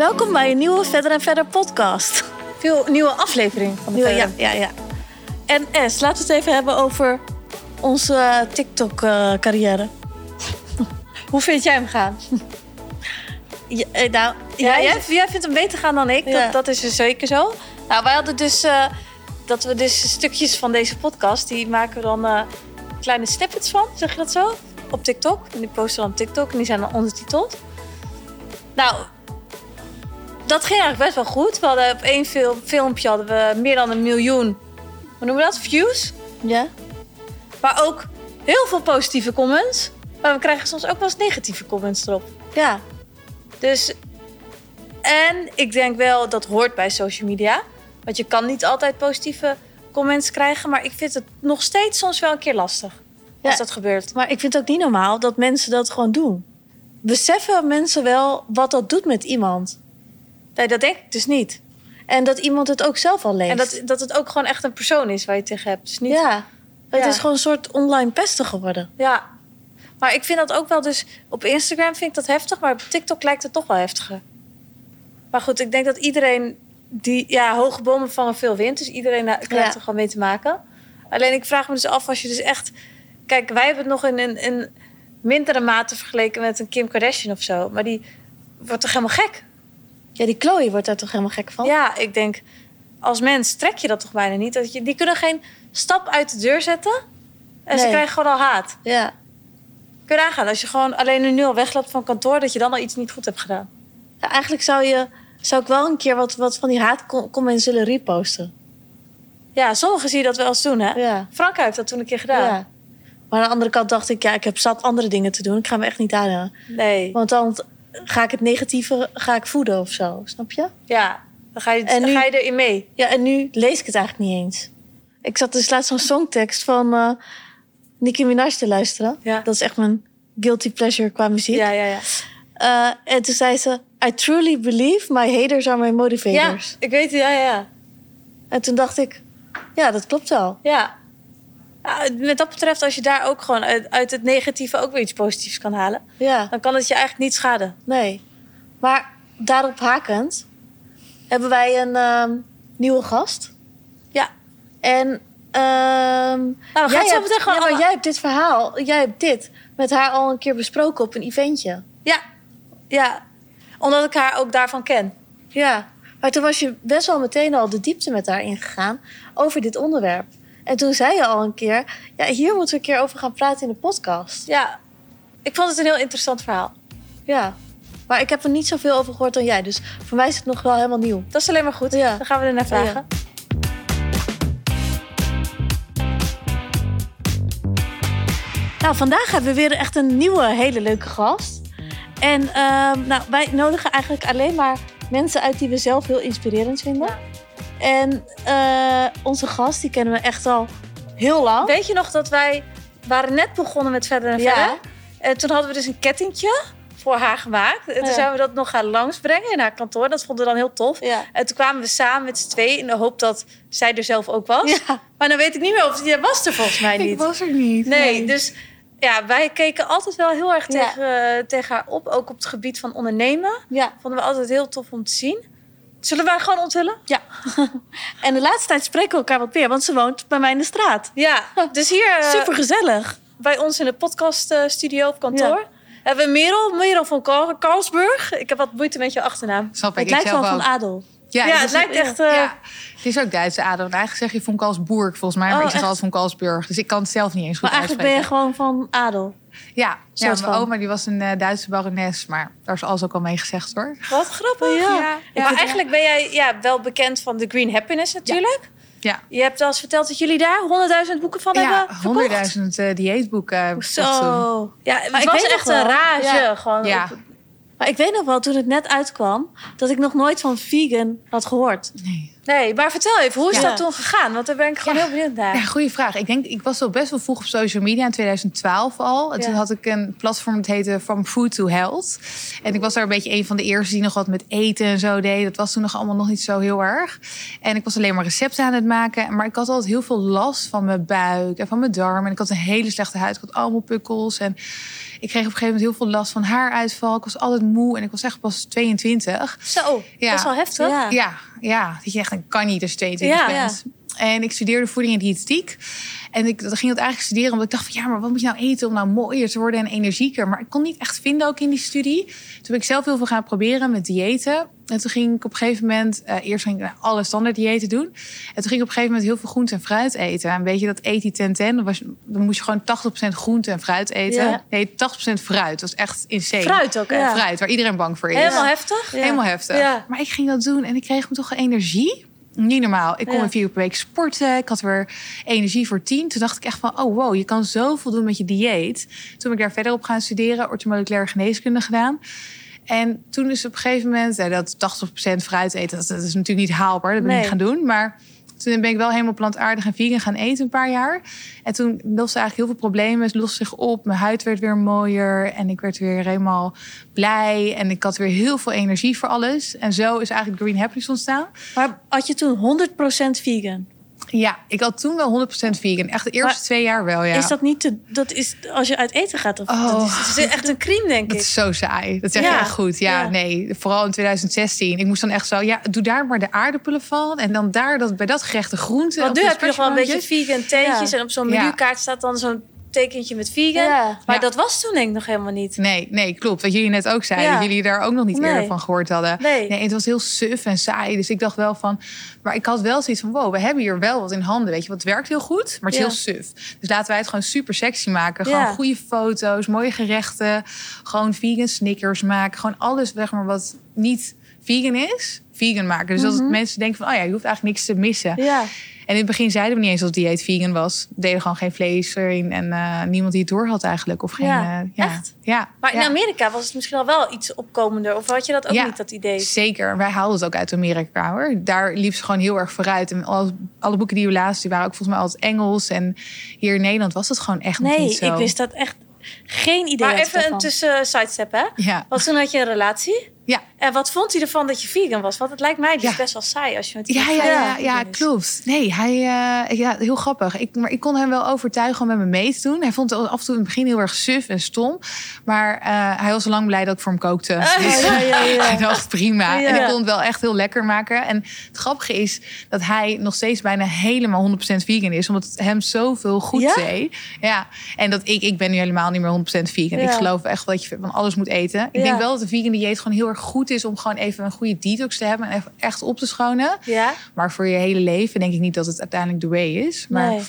Welkom bij een nieuwe Verder en Verder podcast. Veel nieuwe aflevering van de Nieuwe, ja, ja, ja. En S, laten we het even hebben over onze eh, TikTok-carrière. Hoe vind jij hem gaan? Ja, eh, nou, Ja, jij- vindt hem beter gaan dan ik. Ja. Dat, dat is dus zeker zo. Nou, wij hadden dus... eh, dat we dus stukjes van deze podcast... die maken we dan eh, kleine snippets van, zeg je dat zo? Op TikTok. En die posten we dan op TikTok. En die zijn dan ondertiteld. Nou, dat ging eigenlijk best wel goed. We hadden op één film, filmpje hadden we meer dan een miljoen... Hoe noemen we dat? Views. ja? Maar ook heel veel positieve comments. Maar we krijgen soms ook wel eens negatieve comments erop. Ja. Dus, en ik denk wel dat hoort bij social media. Want je kan niet altijd positieve comments krijgen. Maar ik vind het nog steeds soms wel een keer lastig. Als Ja. dat gebeurt. Maar ik vind het ook niet normaal dat mensen dat gewoon doen. Beseffen mensen wel wat dat doet met iemand? Nee, dat denk ik dus niet. En dat iemand het ook zelf al leest. En dat, dat het ook gewoon echt een persoon is waar je tegen hebt. Dus niet, Ja. Het is gewoon een soort online pesten geworden. ja. Maar ik vind dat ook wel dus... Op Instagram vind ik dat heftig. Maar op TikTok lijkt het toch wel heftiger. Maar goed, ik denk dat iedereen... Die, ja, hoge bomen vangen veel wind. Dus iedereen eh, krijgt Ja. er gewoon mee te maken. Alleen ik vraag me dus af als je dus echt... Kijk, wij hebben het nog in een, in mindere mate vergeleken met een Kim Kardashian of zo. Maar die wordt toch helemaal gek? Ja, die Chloe wordt daar toch helemaal gek van? Ja, ik denk... Als mens trek je dat toch bijna niet? Dat je, die kunnen geen stap uit de deur zetten. En ze krijgen gewoon al haat. Ja. Kun je nagaan, als je gewoon alleen nu al wegloopt van kantoor... dat je dan al iets niet goed hebt gedaan. Ja, eigenlijk zou, je, zou ik wel een keer wat, wat van die haatcomments zullen reposten. Ja, sommigen zie je dat wel eens doen, hè? Ja. Frank heeft dat toen een keer gedaan. ja. Maar aan de andere kant dacht ik, ja, ik heb zat andere dingen te doen. Ik ga me echt niet aan. Nee, Want dan ga ik het negatieve ga ik voeden of zo. Snap je? ja. Dan ga je, En dan nu- ga je erin mee. Ja, en nu lees ik het eigenlijk niet eens. Ik zat dus laatst zo'n songtekst van eh Nicki Minaj te luisteren. Ja. Dat is echt mijn guilty pleasure qua muziek. Ja, ja, ja. Eh, en toen zei ze... I truly believe my haters are my Ja, motivators. ik weet het, ja, ja, ja. En toen dacht ik... Ja, dat klopt wel. Ja. Ja, Met dat betreft, als je daar ook gewoon uit, uit het negatieve ook weer iets positiefs kan halen... Ja, dan kan het je eigenlijk niet schaden. nee. Maar daarop hakend... hebben wij een ehm, nieuwe gast. Ja. En... ehm Nou, jij het zo hebt- meteen gewoon ja, allemaal- jij hebt dit verhaal... Jij hebt dit met haar al een keer besproken op een eventje. Ja, ja. Omdat ik haar ook daarvan ken. Ja, maar toen was je best wel meteen al de diepte met haar ingegaan over dit onderwerp. En toen zei je al een keer, ja, hier moeten we een keer over gaan praten in de podcast. Ja, ik vond het een heel interessant verhaal. Ja, maar ik heb er niet zoveel over gehoord dan jij. Dus voor mij is het nog wel helemaal nieuw. Dat is alleen maar goed. Ja. Dan gaan we er naar vragen. Nou, vandaag hebben we weer echt een nieuwe, hele leuke gast. En ehm, nou, wij nodigen eigenlijk alleen maar mensen uit die we zelf heel inspirerend vinden. Ja. En eh, onze gast, die kennen we echt al heel lang. Weet je nog dat wij waren net begonnen met verder en Ja. verder? En toen hadden we dus een kettingje voor haar gemaakt. En toen Ja. zijn we dat nog gaan langsbrengen in haar kantoor. Dat vonden we dan heel tof. Ja. En toen kwamen we samen met z'n tweeën in de hoop dat zij er zelf ook was. Ja. Maar dan weet ik niet meer of jij was er volgens mij niet. Ik was er niet. Nee, dus ja, wij keken altijd wel heel erg tegen, eh, tegen haar op. Ook op het gebied van ondernemen. Ja. Vonden we altijd heel tof om te zien. Zullen wij gewoon onthullen? Ja. en de laatste tijd spreken we elkaar wat meer, want ze woont bij mij in de straat. Ja, dus hier eh, Super gezellig. bij ons in de podcaststudio op kantoor... hebben we Merel, Merel van Kar- Karlsburg. Ik heb wat moeite met je achternaam. Snap ik. Het lijkt wel van adel. Ja, het lijkt echt... eh, ja, het is ook Duitse adem. En Eigenlijk zeg je von Kalsburg volgens mij, maar Oh, ik zeg echt? altijd von Kalsburg. Dus ik kan het zelf niet eens goed Maar eigenlijk ben je uitspreken. gewoon van adel. Ja, ja mijn van. oma die was een eh, Duitse barones, maar daar is alles ook al mee gezegd hoor. Wat grappig. Ja. Ja, maar eigenlijk ben jij ja, wel bekend van de Green Happiness natuurlijk. Ja, Je hebt al eens verteld dat jullie daar 100.000 boeken van ja hebben verkocht. honderdduizend eh, dieetboeken. Zo. Ja, het Maar was echt een rage. Ja. Gewoon Ja. op- Maar ik weet nog wel, toen het net uitkwam, dat ik nog nooit van vegan had gehoord. Nee. Nee, maar vertel even, hoe is Ja. dat toen gegaan? Want daar ben ik gewoon Ja. heel benieuwd naar. Ja, goede vraag. Ik denk, ik was al best wel vroeg op social media in 2012 al. En toen had ik een platform dat heette From Food to Health. En ik was daar een beetje een van de eerste die nog wat met eten en zo deed. Dat was toen nog allemaal nog niet zo heel erg. En ik was alleen maar recepten aan het maken. Maar ik had altijd heel veel last van mijn buik en van mijn darm. En ik had een hele slechte huid. Ik had allemaal pukkels. En ik kreeg op een gegeven moment heel veel last van haaruitval. Ik was altijd moe en ik was echt pas 22. Zo, dat is wel heftig. Ja. Ja. Dat je echt, dan kan niet als je 22 Ja, bent. En ik studeerde voeding en diëtetiek. En ik dat ging het eigenlijk studeren omdat ik dacht van ja, maar wat moet je nou eten om nou mooier te worden en energieker? Maar ik kon niet echt vinden ook in die studie. Toen ben ik zelf heel veel gaan proberen met diëten. En toen ging ik op een gegeven moment, eh, eerst ging ik alle standaard diëten doen. En toen ging ik op een gegeven moment heel veel groente en fruit eten. En weet je dat 80-10-10, dan, was- dan moest je gewoon 80% groente en fruit eten. Ja. Nee, 80% fruit. Dat was echt insane. Fruit ook, hè? Ja. Fruit, waar iedereen bang voor is. Helemaal heftig. Ja. Helemaal heftig. Maar ik ging dat doen en ik kreeg me toch energie. Niet normaal. Ik kon Ja. weer vier uur per week sporten. Ik had weer energie voor tien. Toen dacht ik echt van, oh wow, je kan zoveel doen met je dieet. Toen ben ik daar verder op gaan studeren. Orthomoleculaire geneeskunde gedaan. En toen is op een gegeven moment, eh, dat 80% fruit eten, dat, dat is natuurlijk niet haalbaar. Dat ben ik Nee. niet gaan doen. Maar toen ben ik wel helemaal plantaardig en vegan gaan eten een paar jaar. En toen loste eigenlijk heel veel problemen. Het loste zich op. Mijn huid werd weer mooier. En ik werd weer helemaal blij. En ik had weer heel veel energie voor alles. En zo is eigenlijk Green Happiness ontstaan. Maar had je toen 100% vegan? Ja, ik had toen wel 100% vegan. Echt de eerste Maar twee jaar wel, ja. Is dat niet te, dat is als je uit eten gaat? Of, Oh. dat is, Het is echt een crime, denk Dat ik. is zo saai. Dat zeg Ja, je echt goed. Ja, ja. nee. Vooral in 2016. Ik moest dan echt zo... Ja, doe daar maar de aardappelen van. En dan daar dat, bij dat gerecht de groenten. Want nu heb je nog wel een beetje vegan teentjes. Ja. En op zo'n menukaart staat dan zo'n tekentje met vegan. Ja. Maar Ja. dat was toen denk ik nog helemaal niet. Nee, nee, klopt. Wat jullie net ook zeiden. Ja. Dat jullie daar ook nog niet Nee. eerder van gehoord hadden. Nee. het was heel suf en saai. Dus ik dacht wel van... Maar ik had wel zoiets van... Wow, we hebben hier wel wat in handen. Weet je, wat werkt heel goed, maar het is Ja. heel suf. Dus laten wij het gewoon super sexy maken. Ja. Gewoon goede foto's, mooie gerechten. Gewoon vegan snickers maken. Gewoon alles, zeg maar, wat niet vegan is, vegan maken. Dus dat het mensen denken van... Oh ja, je hoeft eigenlijk niks te missen. Ja. En in het begin zeiden we niet eens dat het dieet vegan was. We deden gewoon geen vlees erin. En eh, niemand die het door had eigenlijk. Of geen... Ja, eh, ja. echt? Ja. Maar in ja. Amerika was het misschien al wel iets opkomender. Of had je dat ook Ja. niet, dat idee? Zeker. Wij haalden het ook uit Amerika hoor. Daar liep ze gewoon heel erg vooruit. En alle, alle boeken die we lazen, die waren ook volgens mij altijd Engels. En hier in Nederland was het gewoon echt nog Nee, niet zo. ik wist dat echt geen idee. Maar even een tussen sidestep, hè? Ja. Want toen had je een relatie. Ja. En wat vond hij ervan dat je vegan was? Want het lijkt mij dus Ja. best wel saai als je met Ja, ja, ja, ja, klopt. Nee, hij, eh, ja, heel grappig. Ik, maar ik kon hem wel overtuigen om met me mee te doen. Hij vond het af en toe in het begin heel erg suf en stom. Maar eh, hij was al lang blij dat ik voor hem kookte. Dus ja, ja, ja. hij dacht prima. En ik kon het wel echt heel lekker maken. En het grappige is dat hij nog steeds bijna helemaal 100% vegan is. Omdat het hem zoveel goed deed. Ja. En dat ik, ik ben nu helemaal niet meer 100% vegan. Ik geloof echt wel dat je van alles moet eten. Ik denk wel dat de vegan dieet gewoon heel erg goed is... om gewoon even een goede detox te hebben. En even echt op te schonen. Ja. Maar voor je hele leven denk ik niet dat het uiteindelijk de way is. Maar Nee.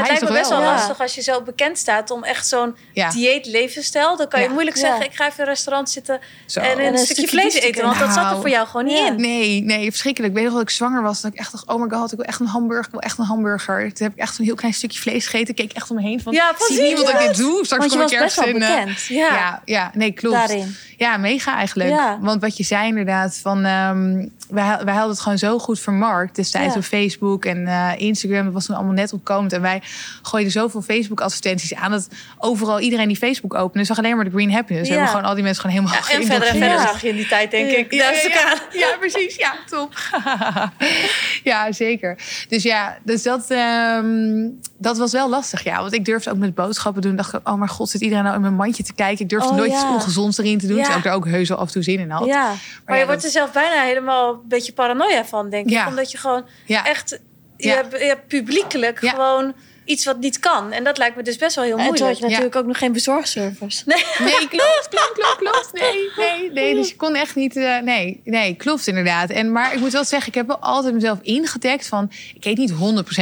Maar het hij lijkt me is best wel ja. lastig als je zo bekend staat om echt zo'n Ja. dieet levensstijl. Dan kan je Ja. moeilijk Ja. zeggen, ik ga even in een restaurant zitten Zo. en een, een stukje, stukje vlees eten. Want dat zat er Nou. voor jou gewoon niet Ja. in. Nee, nee, verschrikkelijk. Ik weet nog dat ik zwanger was. Dat ik echt dacht, oh my god, ik wil echt een hamburger. Ik wil echt een hamburger. Toen heb ik echt zo'n heel klein stukje vlees gegeten. Ik keek echt om me heen van, Ja, zie niemand dat ik dit doe? Straks kom ik ergens in, eh. Ja. Ja, ja, nee, klopt. Daarin. Ja, mega eigenlijk. Ja. Want wat je zei inderdaad, van, ehm, wij, wij hadden het gewoon zo goed vermarkt destijds Ja. op Facebook en eh, Instagram. Dat was toen allemaal net opkomend. En wij gooiden zoveel Facebook-advertenties aan dat overal iedereen die Facebook opende, zag alleen maar de Green Happiness. We Ja. hebben gewoon al die mensen gewoon helemaal Ja, en verder en verder zag je in die tijd, denk ik. ja, precies. Ja, top. ja, zeker. Dus ja, dus dat, ehm, dat was wel lastig. Ja, want ik durfde ook met boodschappen doen. Dacht ik, oh mijn god, zit iedereen nou in mijn mandje te kijken? Ik durfde Oh, nooit iets ongezonds erin te doen. Terwijl ik er ook heus wel af en toe zin in had. Ja. Maar ja, je wordt dat- er zelf bijna helemaal een beetje paranoia van, denk ik. Omdat je gewoon echt... Je, hebt, je hebt publiekelijk gewoon iets wat niet kan. En dat lijkt me dus best wel heel En toen had moeilijk. je natuurlijk ook nog geen bezorgservice. Nee. Nee, klopt, klopt, klopt, klopt. Nee, nee, nee. Dus je kon echt niet... eh, nee, nee, klopt inderdaad. En, maar ik moet wel zeggen, ik heb wel altijd mezelf ingedekt van... Ik eet niet 100%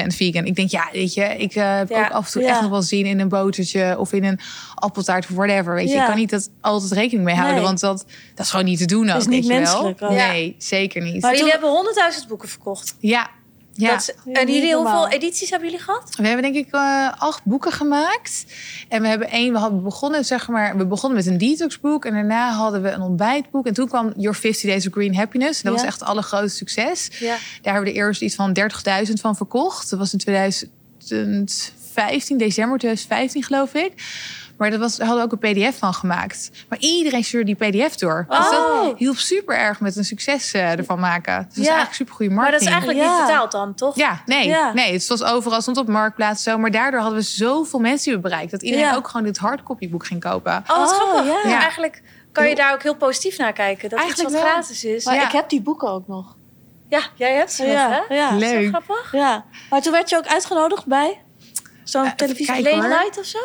vegan. Ik denk, ja, weet je, ik eh, heb Ja, ook af en toe ja. echt nog wel zin in een botertje... of in een appeltaart of whatever, weet je. Ja. Ik kan niet dat altijd rekening mee houden, Nee. want dat, dat is gewoon niet te doen ook, is niet weet je menselijk wel. Nee, zeker niet. Maar jullie toen- hebben honderdduizend boeken verkocht. Ja, Ja. Dat is- Ja, en jullie, hoeveel edities hebben jullie gehad? We hebben denk ik eh, acht boeken gemaakt. En we hebben één, we hadden begonnen, zeg maar, we begonnen met een detoxboek. En daarna hadden we een ontbijtboek. En toen kwam Your 50 Days of Green Happiness. Dat Ja. was echt het allergrootste succes. Ja. Daar hebben we er eerst iets van 30.000 van verkocht. Dat was in 2015, december 2015 geloof ik. Maar dat was, hadden we ook een pdf van gemaakt. Maar iedereen stuurde die pdf door. Dus dat Oh. hielp super erg met een succes eh, ervan maken. Dus dat is Ja. eigenlijk super goede Maar dat marketing. is eigenlijk Ja. niet betaald dan, toch? Ja, nee, Ja. nee. Het was overal, stond op Marktplaats zo. Maar daardoor hadden we zoveel mensen die we bereikt. Dat iedereen Ja. ook gewoon dit hardcopyboek ging kopen. Oh, wat Oh, grappig. ja. Ja. Eigenlijk kan je daar ook heel positief naar kijken. Dat Eigenlijk iets wat wel. gratis is. Maar Ja. ik heb die boeken ook nog. Ja, jij hebt ze nog, Ja, hè? ja. Zo Leuk. grappig. Ja. Maar toen werd je ook uitgenodigd bij zo'n Eh, televisie. Late night of zo?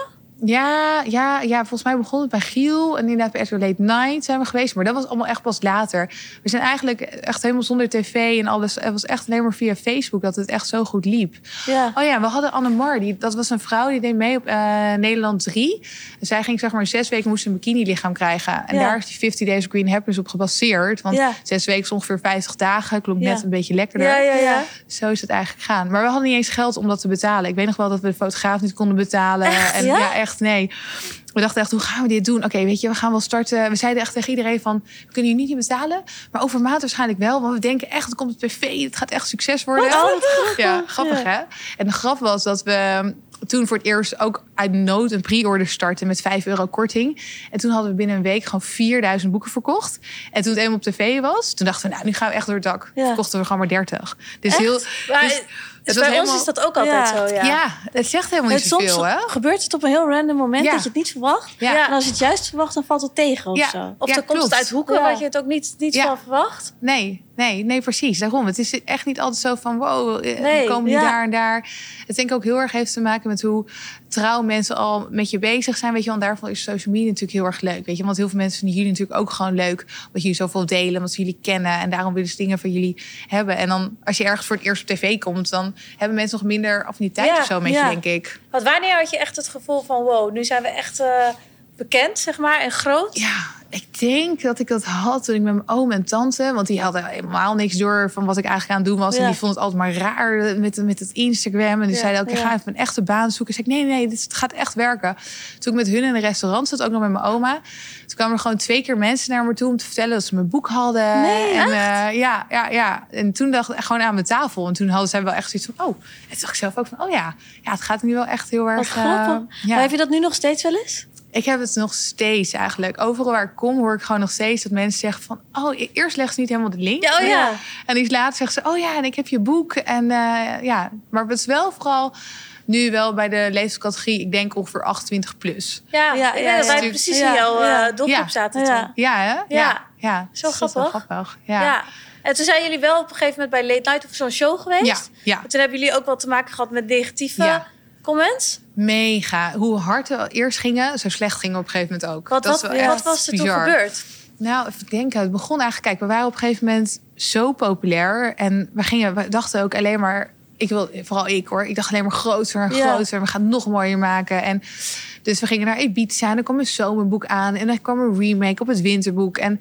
Ja, ja, ja, volgens mij begon het bij Giel. En inderdaad bij RTL Late Night zijn we geweest. Maar dat was allemaal echt pas later. We zijn eigenlijk echt helemaal zonder tv en alles. Het was echt alleen maar via Facebook dat het echt zo goed liep. Ja. Oh ja, we hadden Annemar. Die, dat was een vrouw die deed mee op eh, Nederland 3. En zij ging zeg maar zes weken moest een bikini lichaam krijgen. En Ja. daar is die 50 Days of Green Happiness op gebaseerd. Want Ja. zes weken is ongeveer 50 dagen. Klopt Ja. net een beetje lekkerder. Ja, ja, ja. Zo is het eigenlijk gegaan. Maar we hadden niet eens geld om dat te betalen. Ik weet nog wel dat we de fotograaf niet konden betalen. Echt? En Ja? ja? Echt, nee. We dachten echt, hoe gaan we dit doen? Oké, weet je, we gaan wel starten. We zeiden echt tegen iedereen van, we kunnen jullie niet betalen. Maar over maand waarschijnlijk wel. Want we denken echt, het komt op tv. Het gaat echt succes worden. ja, grappig hè? En de grap was dat we toen voor het eerst ook uit nood een pre-order starten met 5 euro korting. En toen hadden we binnen een week gewoon 4000 boeken verkocht. En toen het eenmaal op tv was, toen dachten we, nou, nu gaan we echt door het dak. Ja. Verkochten we gewoon maar 30. Dus Echt? heel... Dus- dus bij ons is dat ook altijd Ja. zo, ja. Ja. het zegt helemaal niet soms hè? gebeurt het op een heel random moment Ja. dat je het niet verwacht. Ja. Ja. En als je het juist verwacht, dan valt het tegen of zo. Of Ja, dan komt het uit hoeken Ja. waar je het ook niet, niet Ja. van verwacht. Nee, nee, nee, precies. Daarom. Het is echt niet altijd zo van, wow, eh, Nee, we komen niet ja. daar en daar. Het denk ik ook heel erg heeft te maken met hoe trouw mensen al met je bezig zijn. Weet je, want daarvan is social media natuurlijk heel erg leuk. Weet je, want heel veel mensen vinden jullie natuurlijk ook gewoon leuk. Omdat jullie zoveel delen, omdat ze jullie kennen. En daarom willen ze dingen van jullie hebben. En dan, als je ergens voor het eerst op tv komt, dan hebben mensen nog minder affiniteit Ja, of zo met ja. je, denk ik. Want wanneer had je echt het gevoel van... wow, nu zijn we echt eh, bekend, zeg maar, en groot? Ja, ik denk dat ik dat had toen ik met mijn oom en tante... want die hadden helemaal niks door van wat ik eigenlijk aan het doen was. Ja. En die vonden het altijd maar raar met, met het Instagram. En die Ja, zeiden ook, ik ja. ga even een echte baan zoeken. Ik zei, nee, nee, dit gaat echt werken. Toen ik met hun in een restaurant zat, ook nog met mijn oma... toen kwamen er gewoon twee keer mensen naar me toe om te vertellen... dat ze mijn boek hadden. Nee, en, eh, ja, ja, ja. En toen dacht ik gewoon aan mijn tafel. En toen hadden zij wel echt zoiets van, oh. En toen dacht ik zelf ook van, oh ja, ja het gaat nu wel echt heel erg... Wat eh, grappig. ja. Maar heb je dat nu nog steeds wel eens? Ik heb het nog steeds eigenlijk. Overal waar ik kom hoor ik gewoon nog steeds dat mensen zeggen van... oh, e- eerst legt ze niet helemaal de link. Ja, oh ja. En iets later zeggen ze, oh ja, en ik heb je boek. En eh, ja, maar het is wel vooral nu wel bij de leeftijdscategorie... ik denk ongeveer 28 plus. Ja, Ja, ja, dat wij ja. precies Ja, in jouw eh, ja. doelgroep Ja. zaten Ja. toen. Ja, hè? Ja. ja. Zo grappig. grappig. Ja. Ja. En toen zijn jullie wel op een gegeven moment bij Late Night of zo'n show geweest. Ja, ja. En toen hebben jullie ook wel te maken gehad met negatieve Ja. Comments. Mega. Hoe hard we eerst gingen, zo slecht gingen we op een gegeven moment ook. Wat, Dat wat, was er toen gebeurd? Nou, even denken. Het begon eigenlijk... Kijk, we waren op een gegeven moment zo populair. En we, gingen, we dachten ook alleen maar... Ik wil, vooral ik hoor. Ik dacht alleen maar groter en groter. We gaan het nog mooier maken. En dus we gingen naar Ibiza. En dan kwam een zomerboek aan. En dan kwam een remake op het winterboek. En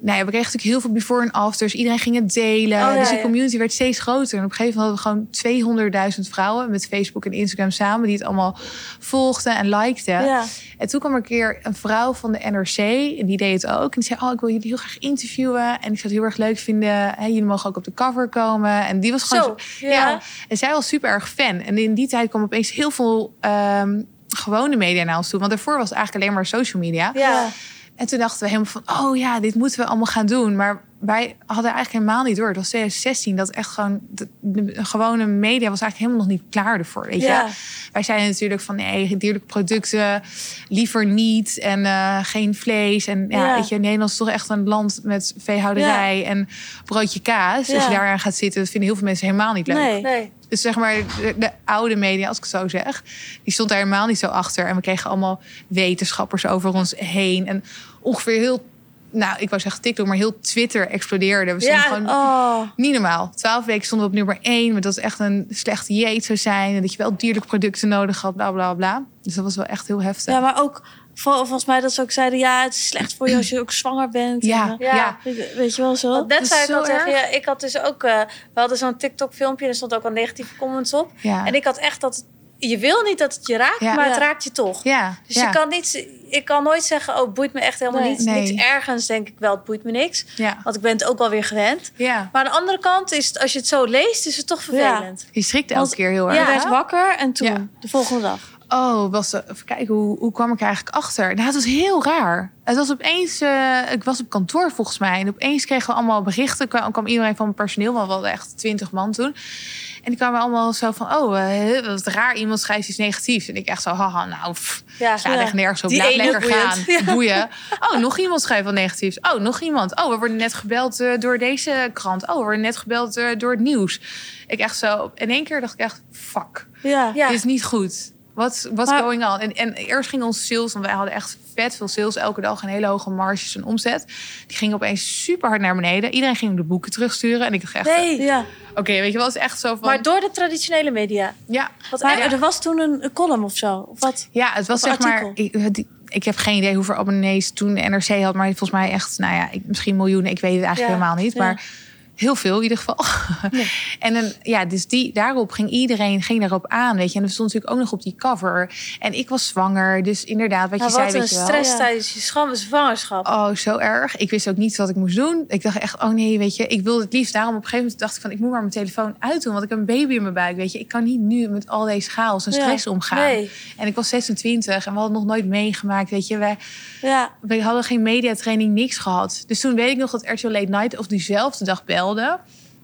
nou ja, we kregen natuurlijk heel veel before en afters. Iedereen ging het delen. Oh, ja, dus de ja. community werd steeds groter. En op een gegeven moment hadden we gewoon 200.000 vrouwen... met Facebook en Instagram samen... die het allemaal volgden en likten. Ja. En toen kwam er een keer een vrouw van de NRC, en die deed het ook. En die zei, oh, ik wil jullie heel graag interviewen. En ik zou het heel erg leuk vinden. Hè, jullie mogen ook op de cover komen. En die was gewoon... Zo, ja. En zij was super erg fan. En in die tijd kwam opeens heel veel ehm, gewone media naar ons toe. Want daarvoor was het eigenlijk alleen maar social media. Ja. En toen dachten we helemaal van, oh ja, dit moeten we allemaal gaan doen. Maar wij hadden eigenlijk helemaal niet door. Het was 2016 dat echt gewoon de, de gewone media was eigenlijk helemaal nog niet klaar ervoor. Weet Ja. je? Wij zeiden natuurlijk van nee, dierlijke producten liever niet en eh, geen vlees. En ja, Ja. weet je, Nederland is toch echt een land met veehouderij en broodje kaas. Als je daaraan gaat zitten, dat vinden heel veel mensen helemaal niet leuk. Nee. Nee. Dus zeg maar, de, de oude media, als ik het zo zeg, die stond daar helemaal niet zo achter. En we kregen allemaal wetenschappers over ons heen. En ongeveer heel, nou, ik wou zeggen TikTok, maar heel Twitter explodeerde. We Ja, gewoon Oh. niet normaal. Twaalf weken stonden we op nummer één, maar dat het echt een slechte dieet zou zijn. En dat je wel dierlijke producten nodig had, bla bla bla. Dus dat was wel echt heel heftig. Ja, maar ook Vol- volgens mij dat ze ook zeiden, ja, het is slecht voor je als je ook zwanger bent. Ja, En, ja. Ja. eh, weet, weet je wel zo? Want net Dat zei is ik al tegen je, ik had dus ook, eh, we hadden zo'n TikTok-filmpje en er stond ook al negatieve comments op. ja. En ik had echt dat, je wil niet dat het je raakt, Ja. maar het raakt je toch. ja, Dus ja. je kan niet, ik kan nooit zeggen, oh, het boeit me echt helemaal Nee. niets. Nee. Niks ergens denk ik wel, het boeit me niks. ja. Want ik ben het ook wel weer gewend. ja. Maar aan de andere kant is het, als je het zo leest, is het toch vervelend. Je schrikt elke Want- keer heel erg. Je Ja. werd wakker en toen, Ja. de volgende dag. Oh, was er, even kijken, hoe, hoe kwam ik er eigenlijk achter? Nou, het was heel raar. Het was opeens, eh, ik was op kantoor volgens mij. En opeens kregen we allemaal berichten. Kwam, kwam iedereen van het personeel, want we hadden echt twintig man toen. En die kwamen allemaal zo van, oh, eh, wat raar, iemand schrijft iets negatiefs. En ik echt zo, haha, nou, pff, Ja, echt nergens op. Die Laat lekker gaan, Ja. boeien. Oh, nog iemand schrijft wat negatiefs. Oh, nog iemand. Oh, we worden net gebeld eh, door deze krant. Oh, we worden net gebeld eh, door het nieuws. Ik echt zo, in één keer dacht ik echt, fuck. Ja. Ja. Dit is niet goed. What's, what's Maar- going on? En, en eerst ging ons sales, want wij hadden echt vet veel sales elke dag en hele hoge marges en omzet. Die ging opeens super hard naar beneden. Iedereen ging de boeken terugsturen. En ik dacht echt, Nee, Ja. oké, weet je wel, het is echt zo van. maar door de traditionele media. ja, Wat Maar er was toen een, een column of zo. Of wat? ja, het was Of zeg maar. artikel. Ik, die- ik heb geen idee hoeveel abonnees toen de NRC had, maar volgens mij echt, nou ja, ik, misschien miljoenen. Ik weet het eigenlijk Ja, helemaal niet, ja. maar heel veel in ieder geval. En dan, ja, dus die, daarop ging iedereen ging daarop aan, weet je. En er stond natuurlijk ook nog op die cover. En ik was zwanger, dus inderdaad, wat je zei, een weet je wel. stress tijdens je scham- zwangerschap. Oh, zo erg. Ik wist ook niet wat ik moest doen. Ik dacht echt, oh nee, weet je, ik wilde het liefst. Daarom op een gegeven moment dacht ik van, ik moet maar mijn telefoon uitdoen, want ik heb een baby in mijn buik, weet je. Ik kan niet nu met al deze chaos en Ja. stress omgaan. Nee. En ik was 26 en we hadden nog nooit meegemaakt, weet je. Wij, Ja. we hadden geen mediatraining, niks gehad. Dus toen weet ik nog dat RTL Late Night of diezelfde dag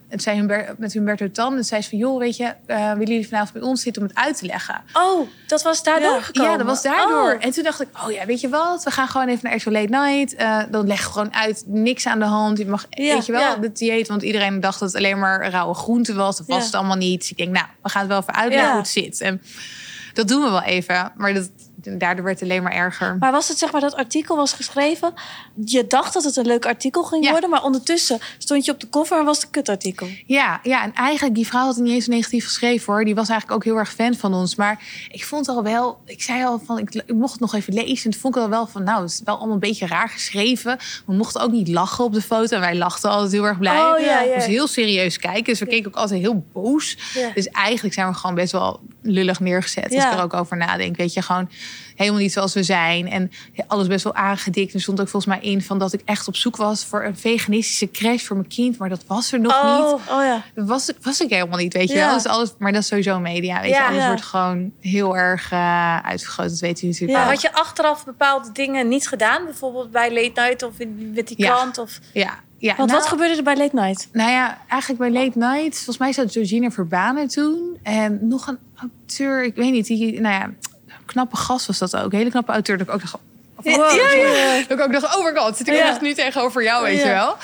En zei Humber, met Humberto Tan. En zei ze van, joh, weet je, eh, willen jullie vanavond bij ons zitten om het uit te leggen? Oh, dat was daardoor Ja. gekomen? Ja, dat was daardoor. Oh. En toen dacht ik, oh ja, weet je wat? We gaan gewoon even naar RTL Late Night. Eh, dan leg gewoon uit, niks aan de hand. Je mag, Ja, weet je wel, ja. de dieet. Want iedereen dacht dat het alleen maar rauwe groente was. Dat was het allemaal niet. Dus ik denk, nou, we gaan het wel even uitleggen hoe het zit. En dat doen we wel even. Maar dat, daardoor werd het alleen maar erger. Maar was het zeg maar dat artikel was geschreven? Je dacht dat het een leuk artikel ging Ja. worden, maar ondertussen stond je op de cover en was het een kutartikel. Ja, ja, en eigenlijk, die vrouw had het niet eens negatief geschreven hoor. Die was eigenlijk ook heel erg fan van ons. Maar ik vond al wel, ik zei al van, ik, ik mocht het nog even lezen. En toen vond ik al wel van, nou, het is wel allemaal een beetje raar geschreven. We mochten ook niet lachen op de foto. En wij lachten altijd heel erg blij. Oh, ja, ja. Dus heel serieus kijken. Dus we keken ook altijd heel boos. Dus eigenlijk zijn we gewoon best wel lullig neergezet. Als ik er ook over nadenk. Weet je, gewoon helemaal niet zoals we zijn. En alles best wel aangedikt. Er stond ook volgens mij in van dat ik echt op zoek was voor een veganistische crash voor mijn kind. Maar dat was er nog niet. Oh, Oh ja. Dat was, was ik helemaal niet, weet je Ja. wel. Dus alles, maar dat is sowieso media, weet Ja. je. Alles wordt gewoon heel erg uitvergroot. Dat weet u natuurlijk Ja. wel. had je achteraf bepaalde dingen niet gedaan? Bijvoorbeeld bij Late Night of in- met die krant? Of... Ja, ja. Want nou, wat gebeurde er bij Late Night? Nou ja, eigenlijk bij Late Night. Volgens mij zat Georgina Verbanen toen. En nog een auteur, ik weet niet. Die, nou ja, knappe gast was dat ook. Een hele knappe auteur. Dat ik ook dacht, Wow. Dat ik ook dacht, oh my god, zit ik Ja. echt nu tegenover jou, weet Ja. je wel.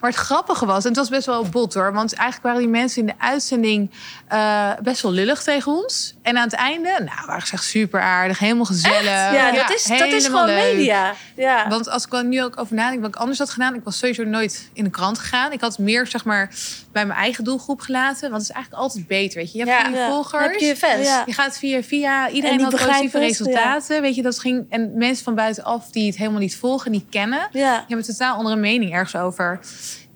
Maar het grappige was, en het was best wel bot hoor. Want eigenlijk waren die mensen in de uitzending eh, best wel lullig tegen ons. En aan het einde, nou, waren ze echt super aardig, helemaal gezellig. Ja, dat, is, dat is gewoon leuk. media. Ja. Want als ik er nu ook over nadenk wat ik anders had gedaan, ik was sowieso nooit in de krant gegaan. Ik had meer zeg maar bij mijn eigen doelgroep gelaten, want het is eigenlijk altijd beter, weet je. Je hebt Ja, volgers. Heb je fans. Ja. Je gaat via via. En Iedereen die had positieve het, resultaten. Weet je, dat ging. En mensen van buitenaf die het helemaal niet volgen, niet kennen. Ja. Die hebben een totaal andere mening ergens over.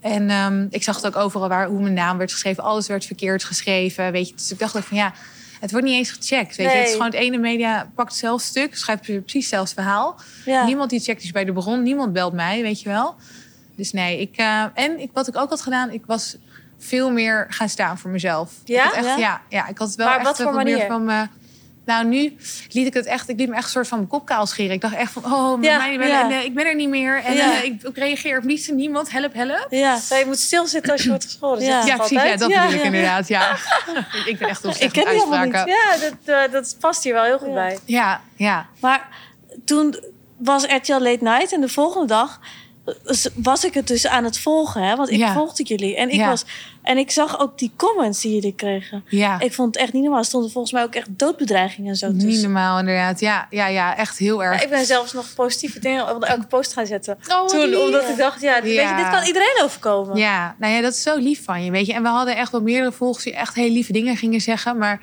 En ehm, ik zag het ook overal waar hoe mijn naam werd geschreven. Alles werd verkeerd geschreven. Weet je, dus ik dacht ook van ja, het wordt niet eens gecheckt. Weet je, het is gewoon het ene media pakt hetzelfde stuk, schrijft precies hetzelfde verhaal. Ja. Niemand die checkt is bij de bron. Niemand belt mij, weet je wel. Dus nee, ik eh, en ik, wat ik ook had gedaan, ik was veel meer gaan staan voor mezelf. Ja? Echt, Ja? ja? Ja, ik had het wel Maar echt wat voor wat meer van me. Nou, nu liet ik het echt. Ik liet me echt een soort van mijn kop kaal scheren. Ik dacht echt van, oh, met Ja, mij, ben, ja. en, eh, ik ben er niet meer. En Ja. eh, ik, ik reageer op niets en niemand. Help, help. Ja. Je moet stilzitten als je wordt geschoren. Ja. zegt Ja, precies. Ja, dat bedoel ik inderdaad. Ja. ik ben echt heel Ik ken. Ja, dat, eh, dat past hier wel heel goed bij. Ja, ja. Maar toen was RTL Late Night en de volgende dag was ik het dus aan het volgen, hè? Want ik Ja. volgde jullie en ik Ja. was en ik zag ook die comments die jullie kregen. ja. Ik vond het echt niet normaal. Er stonden volgens mij ook echt doodbedreigingen en zo Niet tussen. normaal, inderdaad. Ja, ja, ja, echt heel erg. ik ben zelfs nog positieve dingen op elke post gaan zetten. Oh, Toen, lief. omdat ik dacht, ja, weet je, dit kan iedereen overkomen. Ja, nou ja, dat is zo lief van je, weet je. En we hadden echt wel meerdere volgers die echt hele lieve dingen gingen zeggen. Maar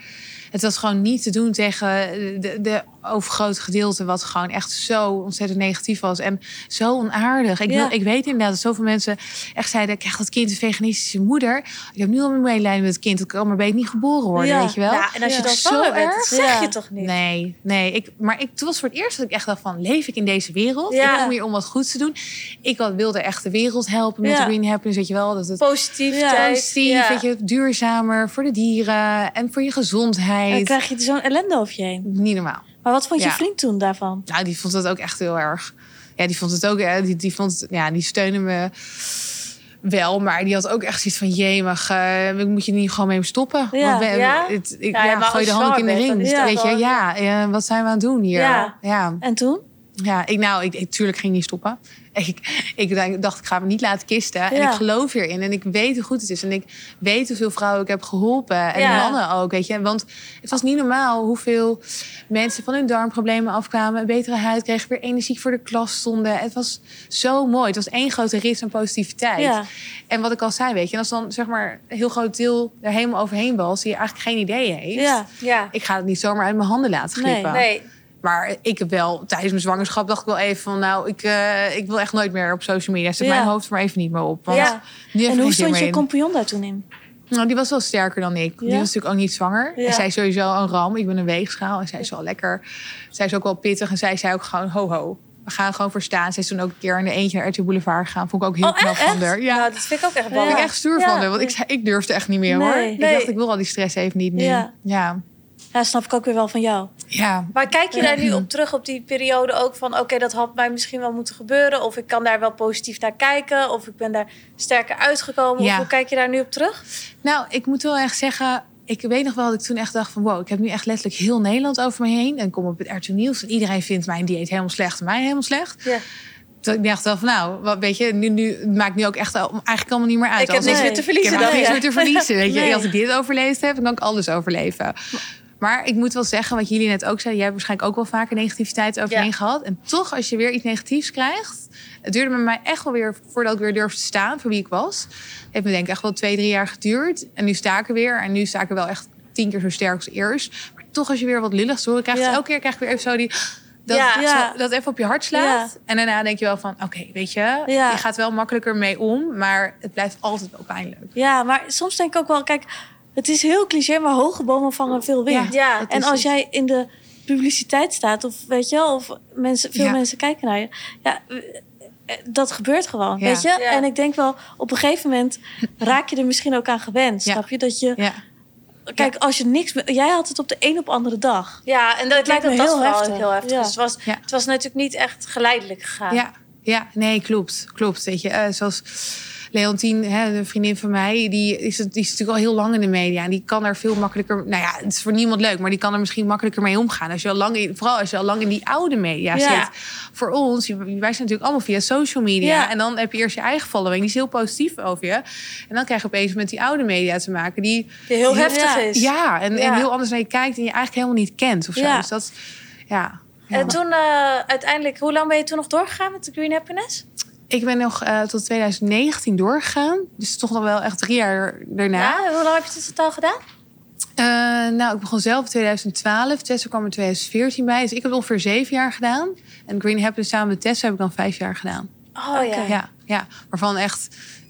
het was gewoon niet te doen tegen de, de overgrote gedeelte wat gewoon echt zo ontzettend negatief was. En zo onaardig. Ik, Ja. wil, ik weet inderdaad dat zoveel mensen echt zeiden... krijgt dat kind een veganistische moeder? Ik heb nu al mijn medelijden met het kind. Dat kan maar beter niet geboren worden, Ja. weet je wel? Ja, en als je dan Zo bent, dat zeg je toch niet? Nee, nee. Ik, maar ik, het was voor het eerst dat ik echt dacht van... leef ik in deze wereld? Ja. Ik kom hier om wat goeds te doen. Ik wil- wilde echt de wereld helpen met Green Happiness, weet je wel? Dat het positief, ja. weet je, duurzamer voor de dieren... en voor je En dan gezondheid. krijg je zo'n ellende over je heen. Niet normaal. Maar wat vond je Ja. vriend toen daarvan? Nou, die vond het ook echt heel erg. Ja, die vond het ook. eh, Die, die vond, het- ja, die steunde me wel, maar die had ook echt zoiets van: jemig, eh moet je niet gewoon mee stoppen? Ja. Want we- Ja? het, ik, Ja, ja, gooi de handdoek in de ring. is weet je, ja, ja, wat zijn we aan het doen hier? Ja. ja. En toen? Ja, ik, nou, ik, ik, tuurlijk ging niet stoppen. Ik, ik dacht, ik ga me niet laten kisten. En Ja. ik geloof hierin. En ik weet hoe goed het is. En ik weet hoeveel vrouwen ik heb geholpen. En Ja. mannen ook, weet je. Want het was niet normaal hoeveel mensen van hun darmproblemen afkwamen. Een betere huid kregen, weer energiek voor de klas stonden. Het was zo mooi. Het was één grote rit aan positiviteit. Ja. En wat ik al zei, weet je. En als dan zeg maar een heel groot deel er helemaal overheen was... die eigenlijk geen idee heeft... Ja. Ja. Ik ga het niet zomaar uit mijn handen laten Nee. glippen. Nee. Maar ik heb wel, tijdens mijn zwangerschap dacht ik wel even van... nou, ik, eh, ik wil echt nooit meer op social media. Zet Ja. mijn hoofd er maar even niet meer op. Want Ja. nu En hoe stond meer je compagnon daar toen in? Nou, die was wel sterker dan ik. Die Ja. was natuurlijk ook niet zwanger. Ja. En zij is sowieso een ram. Ik ben een weegschaal. En zij is wel lekker. Zij is ook wel pittig. En zij zei ook gewoon, ho ho. We gaan gewoon voor staan. Zij is toen ook een keer in de eentje naar RTL Boulevard gegaan. Vond ik ook heel Oh, knap echt? van haar. Ja, Nou, dat vind ik ook echt wel. vind ik Ja. echt stoer Ja. van haar. Want ik, ik durfde echt niet meer hoor. Nee. Ik dacht, ik wil al die stress even niet nu. Ja. Ja. Snap ik ook weer wel van jou. Ja. Maar kijk je daar nu op terug op die periode ook van... oké, dat had mij misschien wel moeten gebeuren... of ik kan daar wel positief naar kijken... of ik ben daar sterker uitgekomen. Ja. Of hoe kijk je daar nu op terug? Nou, ik moet wel echt zeggen. Ik weet nog wel dat ik toen echt dacht van... wow, ik heb nu echt letterlijk heel Nederland over me heen. En ik kom op het RTL Nieuws en iedereen vindt mijn dieet helemaal slecht... en mij helemaal slecht. Ja. Toen ik dacht wel van nou, wat, weet je, nu, nu het maakt nu ook echt al- eigenlijk allemaal niet meer uit. Ik heb niks Nee. meer te ik verliezen. heb dan. niks Ja. meer te verliezen. Weet je, Nee. als ik dit overleefd heb, dan kan ik alles overleven. Maar ik moet wel zeggen, wat jullie net ook zeiden, jij hebt waarschijnlijk ook wel vaker negativiteit overheen Ja. gehad. En toch, als je weer iets negatiefs krijgt, het duurde bij mij echt wel weer voordat ik weer durfde te staan voor wie ik was. Het heeft me denk ik echt wel twee, drie jaar geduurd. En nu sta ik er weer. En nu sta ik er wel echt tien keer zo sterk als eerst. Maar toch, als je weer wat lulligs te horen krijgt, Ja. elke keer krijg ik weer even zo die. Dat, Ja. zo- Ja. dat even op je hart slaat. En daarna denk je wel van, oké, weet je, je gaat wel makkelijker mee om, maar het blijft altijd wel pijnlijk. Ja, maar soms denk ik ook wel, kijk, het is heel cliché, maar hoge bomen vangen veel wind. Ja, En als het. jij in de publiciteit staat, of weet je, wel, of mensen, veel Ja. mensen kijken naar je, ja, eh, dat gebeurt gewoon, Ja. weet je. Ja. En ik denk wel, op een gegeven moment raak je er misschien ook aan gewend, Ja. snap je? Dat je, Ja, kijk, als je niks, jij had het op de een op andere dag. Ja, en dat lijkt me dat heel vooral heftig. heel heftig. Ja. Dus het, was, Ja. het was natuurlijk niet echt geleidelijk gegaan. ja, ja, nee, klopt, klopt. Weet je, eh, zoals Leontien, hè, een vriendin van mij, die is, die is natuurlijk al heel lang in de media. En die kan er veel makkelijker, nou ja, het is voor niemand leuk, maar die kan er misschien makkelijker mee omgaan. Als je al lang in, vooral als je al lang in die oude media Ja. zit. Voor ons, wij zijn natuurlijk allemaal via social media. Ja. En dan heb je eerst je eigen following, die is heel positief over je. En dan krijg je opeens met die oude media te maken, die Die heel heftig is. ja, en, heel anders naar je kijkt en je eigenlijk helemaal niet kent of zo. Ja. Dus dat, ja. ja. En toen eh, uiteindelijk, hoe lang ben je toen nog doorgegaan met de Green Happiness? Ik ben nog eh, tot 2019 doorgegaan. Dus toch nog wel echt drie jaar daarna. Ja, hoe lang heb je het totaal gedaan? Eh, nou, ik begon zelf in 2012. Tessa kwam er 2014 bij. Dus ik heb ongeveer zeven jaar gedaan. En Green Happiness samen met Tessa heb ik dan vijf jaar gedaan. Oh ja. Ja, ja. Waarvan echt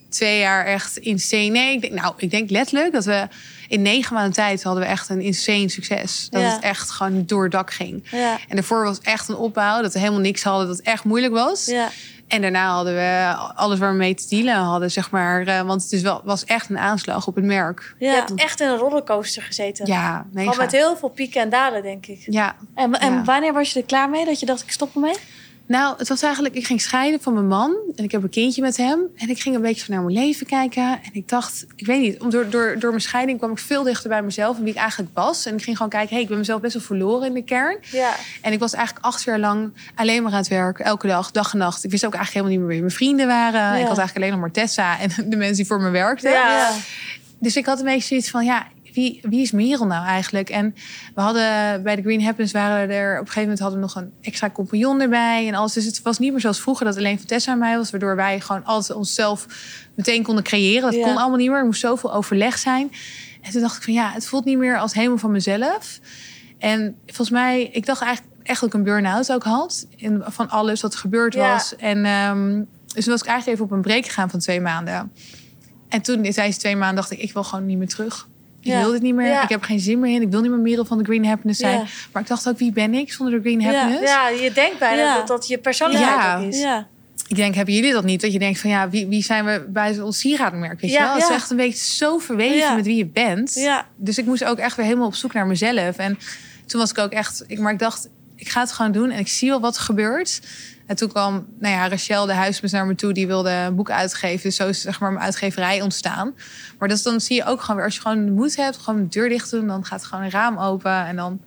twee jaar echt insane. Nee, ik denk, nou, ik denk letterlijk dat we in negen maanden tijd hadden we echt een insane succes. Dat Ja. het echt gewoon door het dak ging. Ja, En daarvoor was echt een opbouw. Dat we helemaal niks hadden. Dat het echt moeilijk was. ja, En daarna hadden we alles waar we mee te dealen hadden, zeg maar. eh, want het is wel, was echt een aanslag op het merk. Je hebt echt in een rollercoaster gezeten. Ja, mega. met heel veel pieken en dalen, denk ik. Ja, En, en Ja. wanneer was je er klaar mee dat je dacht, ik stop ermee? Nou, het was eigenlijk, ik ging scheiden van mijn man. En ik heb een kindje met hem. En ik ging een beetje naar mijn leven kijken. En ik dacht, ik weet niet, om- door, door, door mijn scheiding kwam ik veel dichter bij mezelf en wie ik eigenlijk was. En ik ging gewoon kijken, hey, ik ben mezelf best wel verloren in de kern. Ja. En ik was eigenlijk acht jaar lang alleen maar aan het werk. Elke dag, dag en nacht. Ik wist ook eigenlijk helemaal niet meer wie mijn vrienden waren. Ik had eigenlijk alleen nog maar Tessa en de mensen die voor me werkten. Ja. Dus ik had een beetje zoiets van, ja, wie, wie is Merel nou eigenlijk? En we hadden bij de Green Happiness waren er op een gegeven moment hadden we nog een extra compagnon erbij en alles. Dus het was niet meer zoals vroeger dat alleen van Tessa en mij was, waardoor wij gewoon altijd onszelf meteen konden creëren. Dat Ja. kon allemaal niet meer. Er moest zoveel overleg zijn. En toen dacht ik van, ja, het voelt niet meer als helemaal van mezelf. En volgens mij, ik dacht eigenlijk echt ook een burn-out ook had. Van alles wat er gebeurd Ja. was. En um, dus toen was ik eigenlijk even op een break gegaan van twee maanden. En toen tijdens twee maanden dacht ik, ik wil gewoon niet meer terug. Ik Ja. wil dit niet meer. Ja. Ik heb geen zin meer in. Ik wil niet meer Merel van de Green Happiness zijn. Ja. Maar ik dacht ook, wie ben ik zonder de Green Happiness? Ja, je denkt bijna Ja. dat dat je persoonlijkheid Ja. ook is. Ja. Ik denk, hebben jullie dat niet? Dat je denkt van, ja, wie, wie zijn we bij ons sieradenmerk? Weet Ja, je wel? Het is echt een beetje zo verweven Ja. met wie je bent. Ja. Dus ik moest ook echt weer helemaal op zoek naar mezelf. En toen was ik ook echt... Ik, maar ik dacht, ik ga het gewoon doen en ik zie wel wat er gebeurt. En toen kwam nou ja, Rachel, de huismus, naar me toe. Die wilde een boek uitgeven. Dus zo is zeg maar mijn uitgeverij ontstaan. Maar dat, dan zie je ook gewoon weer... Als je gewoon de moed hebt, gewoon de deur dicht doen... dan gaat gewoon een raam open en dan...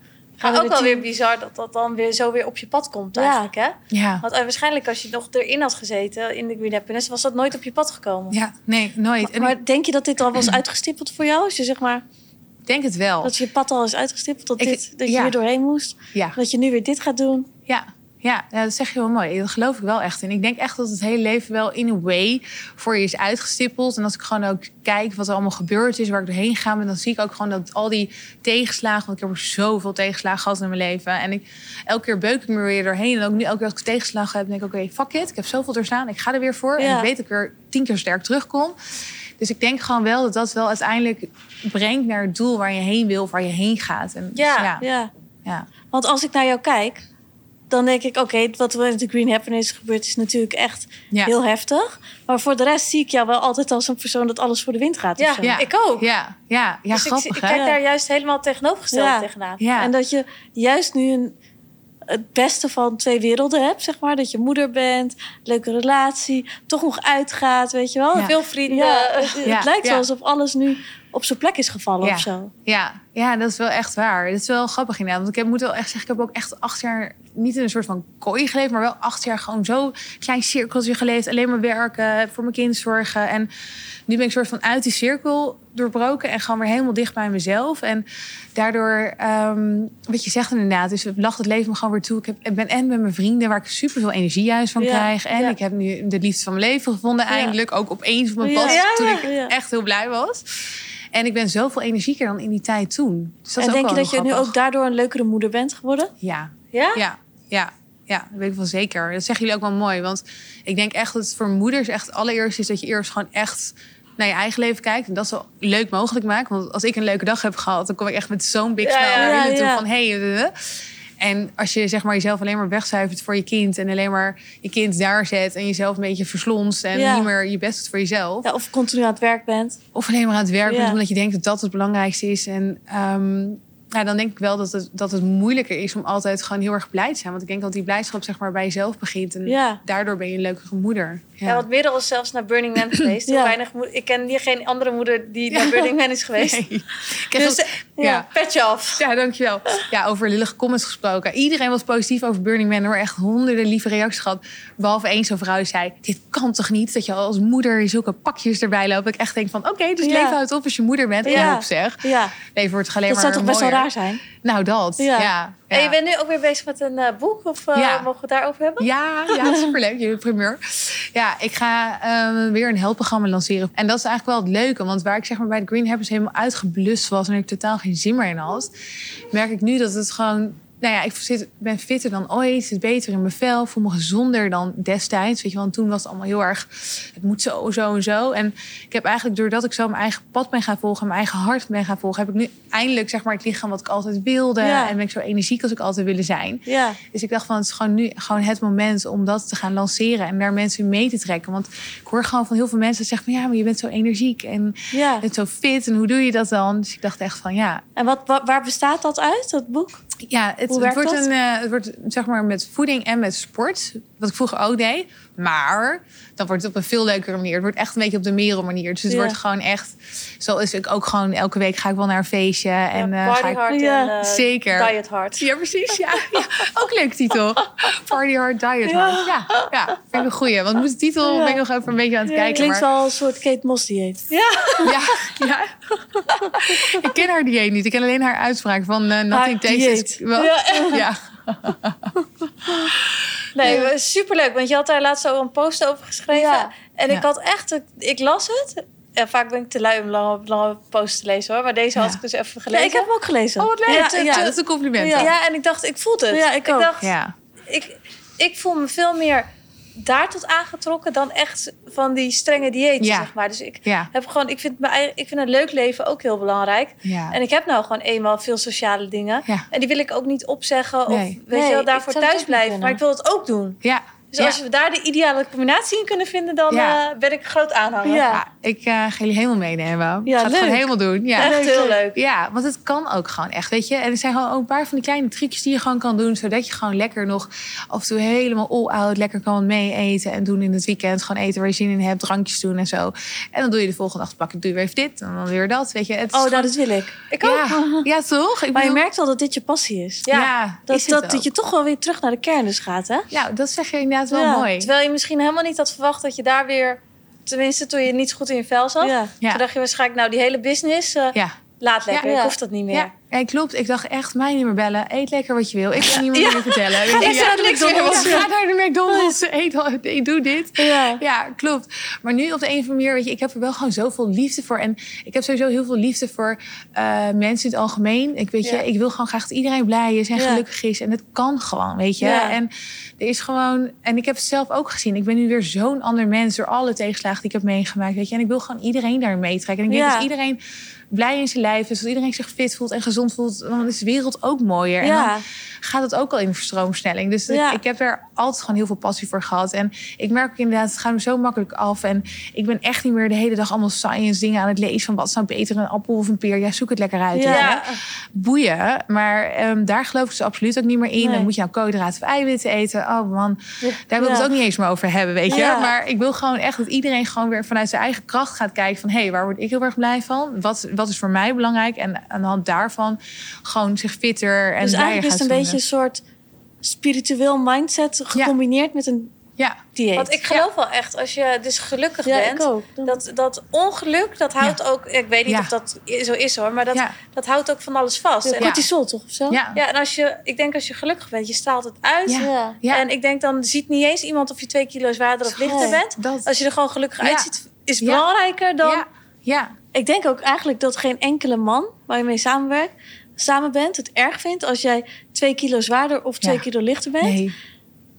Maar ook wel weer bizar dat dat dan weer zo weer op je pad komt Ja. eigenlijk, hè? Ja, Want eh, waarschijnlijk als je nog erin had gezeten in de Green Happiness... was dat nooit op je pad gekomen. ja nee, nooit. Ik Maar denk je dat dit al was uitgestippeld voor jou? Als je zeg maar denk het wel. dat je pad al is uitgestippeld, dat, Ik- dit, dat je ja. hier doorheen moest, Ja. dat je nu weer dit gaat doen. Ja, ja, dat zeg je wel mooi. Dat geloof ik wel echt in. Ik denk echt dat het hele leven wel in een way voor je is uitgestippeld. En als ik gewoon ook kijk wat er allemaal gebeurd is, waar ik doorheen ga, dan zie ik ook gewoon dat al die tegenslagen, want ik heb er zoveel tegenslagen gehad in mijn leven. En ik, elke keer beuk ik me weer doorheen. En ook nu elke keer als ik tegenslagen heb, denk ik, oké, fuck it. Ik heb zoveel doorstaan. Ik ga er weer voor. En ik weet dat ik er tien keer sterk terugkom. Dus ik denk gewoon wel dat dat wel uiteindelijk brengt naar het doel waar je heen wil, of waar je heen gaat. En, Ja. ja, Ja. ja. Want als ik naar jou kijk, dan denk ik, oké, wat er met de Green Happiness gebeurt is natuurlijk echt Ja. heel heftig. Maar voor de rest zie ik jou wel altijd als een persoon dat alles voor de wind gaat. of Ja, ik ook. Ja, ja, ja dus ik, grappig ik hè? kijk Ja. daar juist helemaal tegenovergesteld Ja. tegenaan. Ja. En dat je juist nu een, het beste van twee werelden hebt, zeg maar. Dat je moeder bent, leuke relatie, toch nog uitgaat, weet je wel. Ja. Veel vrienden. Ja, het, Ja, het lijkt ja. wel alsof alles nu op zijn plek is gevallen Ja. of zo. Ja, ja, dat is wel echt waar. Dat is wel grappig inderdaad. Want ik heb, moet wel echt zeggen, ik heb ook echt acht jaar... niet in een soort van kooi geleefd... maar wel acht jaar gewoon zo klein cirkeltje geleefd. Alleen maar werken, voor mijn kind zorgen. En nu ben ik soort van uit die cirkel doorbroken... en gewoon weer helemaal dicht bij mezelf. En daardoor, ehm, wat je zegt inderdaad... het lacht het leven me gewoon weer toe. Ik, heb, ik ben en met mijn vrienden... waar ik super veel energie juist van Ja, krijg. En ja. ik heb nu de liefde van mijn leven gevonden eindelijk. Ook opeens op mijn pad toen ik echt heel blij was. En ik ben zoveel energieker dan in die tijd toen. Dus dat en is ook denk je dat je nu ook daardoor een leukere moeder bent geworden? Ja, Ja? ja, ja, ja, dat weet ik wel zeker. Dat zeggen jullie ook wel mooi. Want ik denk echt dat het voor moeders echt allereerst is... dat je eerst gewoon echt naar je eigen leven kijkt. En dat zo leuk mogelijk maakt. Want als ik een leuke dag heb gehad... dan kom ik echt met zo'n big smile ja, naar ja, toe van... Hey, eh, eh. En als je zeg maar, jezelf alleen maar wegzuivert voor je kind... en alleen maar je kind daar zet... en jezelf een beetje verslonst... en Ja. niet meer je best doet voor jezelf... Ja, of continu aan het werk bent? Of alleen maar aan het werk bent Ja. omdat je denkt dat dat het belangrijkste is. En ehm, nou, dan denk ik wel dat het, dat het moeilijker is om altijd gewoon heel erg blij te zijn. Want ik denk dat die blijdschap zeg maar bij jezelf begint. En Ja. daardoor ben je een leukere moeder. Ja. Ja, want Merel is zelfs naar Burning Man geweest. Ja. weinig ik ken hier geen andere moeder die naar Burning Man is geweest. Nee. Ik Dus ja. petje af. Ja, dankjewel. Ja, over lullige comments gesproken. Iedereen was positief over Burning Man. Er echt honderden lieve reacties gehad. Behalve één zo'n vrouw die zei... dit kan toch niet dat je als moeder zulke pakjes erbij loopt. Dat ik echt denk van... oké, dus Ja. leven houdt op als je moeder bent. Ja. Ja. op zeg. Ja, Leven wordt alleen dat maar zou toch best wel raar zijn? Nou, dat. Ja. Ja. En je bent nu ook weer bezig met een eh, boek. Of eh, mogen we het daarover hebben? Ja, ja superleuk. Jullie primeur. Ja, ik ga eh, weer een helpprogramma lanceren. En dat is eigenlijk wel het leuke. Want waar ik zeg maar bij de Green Happiness helemaal uitgeblust was... en ik totaal geen zin meer in had... merk ik nu dat het gewoon... Nou ja, ik zit, ben fitter dan ooit. Zit beter in mijn vel. Voel me gezonder dan destijds. Weet je, want toen was het allemaal heel erg... Het moet zo, zo en zo. En ik heb eigenlijk, doordat ik zo mijn eigen pad ben gaan volgen... mijn eigen hart ben gaan volgen... heb ik nu eindelijk zeg maar, het lichaam wat ik altijd wilde. Ja. En ben ik zo energiek als ik altijd willen zijn. Ja, Dus ik dacht van het is gewoon nu gewoon het moment om dat te gaan lanceren en daar mensen mee te trekken. Want ik hoor gewoon van heel veel mensen zeggen van ja, maar je bent zo energiek en ja. je bent zo fit en hoe doe je dat dan? Dus ik dacht echt van ja, En wat, wa- waar bestaat dat uit, dat boek? ja het, Hoe het wordt dat? een uh, het wordt zeg maar met voeding en met sport. Wat ik vroeger ook deed. Maar dan wordt het op een veel leukere manier. Het wordt echt een beetje op de merel manier. Dus het Ja. wordt gewoon echt. Zo is ik ook gewoon elke week ga ik wel naar een feestje. En eh, Party ga ik, hard Ja, en eh, zeker. Diet hard. Ja, precies. Ja, ja. Ook leuk titel. Party hard, diet hard. Ja, ja. vind ik een goeie. Want moet de titel ben ik nog even een beetje aan het kijken. Klinkt maar, wel een soort Kate Moss dieet. Ja, ja. ik ken haar dieet niet. Ik ken alleen haar uitspraak van uh, nothing tastes... Ja. ja. Nee, superleuk. Want je had daar laatst ook een post over geschreven. Ja. En ik Ja. had echt... Ik las het. ja, vaak ben ik te lui om lange, lange posts te lezen hoor. Maar deze had Ja. ik dus even Ja, gelezen. ik heb hem ook gelezen. Oh, wat leuk. Ja, Ja, ja, dat is een compliment. ja. ja. en ik dacht, ik voelde het. Ja, ik ook. dacht, ja. ik, ik voel me veel meer daar tot aangetrokken dan echt van die strenge diëten, Ja. zeg maar. Dus ik ja. heb gewoon, ik vind, mijn ik vind een leuk leven ook heel belangrijk. ja. En ik heb nou gewoon eenmaal veel sociale dingen. Ja. En die wil ik ook niet opzeggen Nee. of weet Nee, je wel, daarvoor thuis blijven. Maar ik wil het ook doen. ja. Dus ja. als we daar de ideale combinatie in kunnen vinden, dan Ja. eh, ben ik groot aanhanger. Ja. Ja, ik eh, ga jullie helemaal meenemen. Ja, ik ga het gewoon helemaal doen. Ja. Echt heel leuk. Ja, want het kan ook gewoon echt, weet je. En er zijn gewoon ook een paar van die kleine trucjes die je gewoon kan doen... zodat je gewoon lekker nog af en toe helemaal all-out... lekker kan mee eten en doen in het weekend. Gewoon eten waar je zin in hebt, drankjes doen en zo. En dan doe je de volgende dag, pak ik, doe je weer even dit en dan weer dat, weet je. Het is Oh, gewoon- dat wil ik. Ik ook. ja, ja, toch? Ik Maar je merkt wel dat dit je passie is. Ja, ja, Dat, is dat je toch wel weer terug naar de kern dus gaat, hè? Ja, dat zeg je inderdaad wel Ja, mooi. Terwijl je misschien helemaal niet had verwacht dat je daar weer... Tenminste, toen je niet zo goed in je vel zat. Ja. Ja. Toen dacht je waarschijnlijk, nou, die hele business, eh, Ja, laat lekker. Ja. Ik hoef dat niet meer. ja. ja, klopt. Ik dacht echt, mij niet meer bellen. Eet lekker wat je wil. Ik kan niet meer Ja. meer vertellen. Weet je, lekker ja, naar de ik McDonald's. Ga naar de McDonald's. Eet, al- eet, doe dit. Ja. Ja, klopt. Maar nu op de een of andere manier, weet je, ik heb er wel gewoon zoveel liefde voor. En ik heb sowieso heel veel liefde voor eh, mensen in het algemeen. Ik weet Ja. je, ik wil gewoon graag dat iedereen blij is en Ja. gelukkig is. En het kan gewoon, weet je. Ja. En er is gewoon, en ik heb het zelf ook gezien. Ik ben nu weer zo'n ander mens door alle tegenslagen die ik heb meegemaakt, weet je. En ik wil gewoon iedereen daarin meetrekken. En ik denk Ja. dat iedereen blij in zijn lijf is, dat iedereen zich fit voelt en gezond voelt. Dan is de wereld ook mooier. En Ja. dan gaat het ook al in de stroomsnelling. Dus Ja. ik, ik heb er altijd gewoon heel veel passie voor gehad. En ik merk ook inderdaad, het gaat me zo makkelijk af. En ik ben echt niet meer de hele dag allemaal science dingen aan het lezen. Van wat is nou beter, een appel of een peer? Ja, zoek het lekker uit. Ja. Boeien. Maar ehm, daar geloof ik dus absoluut ook niet meer in. Nee. Dan moet je nou koolhydraten of eiwitten eten. Oh man, daar wil ik het ook niet eens meer over hebben, weet je. Maar ik wil gewoon echt dat iedereen gewoon weer vanuit zijn eigen kracht gaat kijken. Van, hé, hey, waar word ik heel erg blij van? Wat, wat is voor mij belangrijk? En aan de hand daarvan gewoon zich fitter en Dus eigenlijk is het een beetje een soort spiritueel mindset gecombineerd met een Ja, dieet. Want ik geloof wel echt, als je dus gelukkig ja, bent... ik ook. Dan- Dat, dat ongeluk, dat houdt ook... Ik weet niet Ja. of dat zo is hoor, maar dat, Ja. dat houdt ook van alles vast. Ja, En, cortisol toch of zo? ja. ja, en als je, ik denk als je gelukkig bent, je straalt het uit. Ja. Ja. Ja. En ik denk dan ziet niet eens iemand of je twee kilo zwaarder of lichter bent. Dat, Als je er gewoon gelukkig Ja. uitziet, is Ja. belangrijker dan... ja, ja, Ik denk ook eigenlijk dat geen enkele man waar je mee samenwerkt, samen bent, het erg vindt als jij twee kilo zwaarder of twee Ja. kilo lichter bent. nee.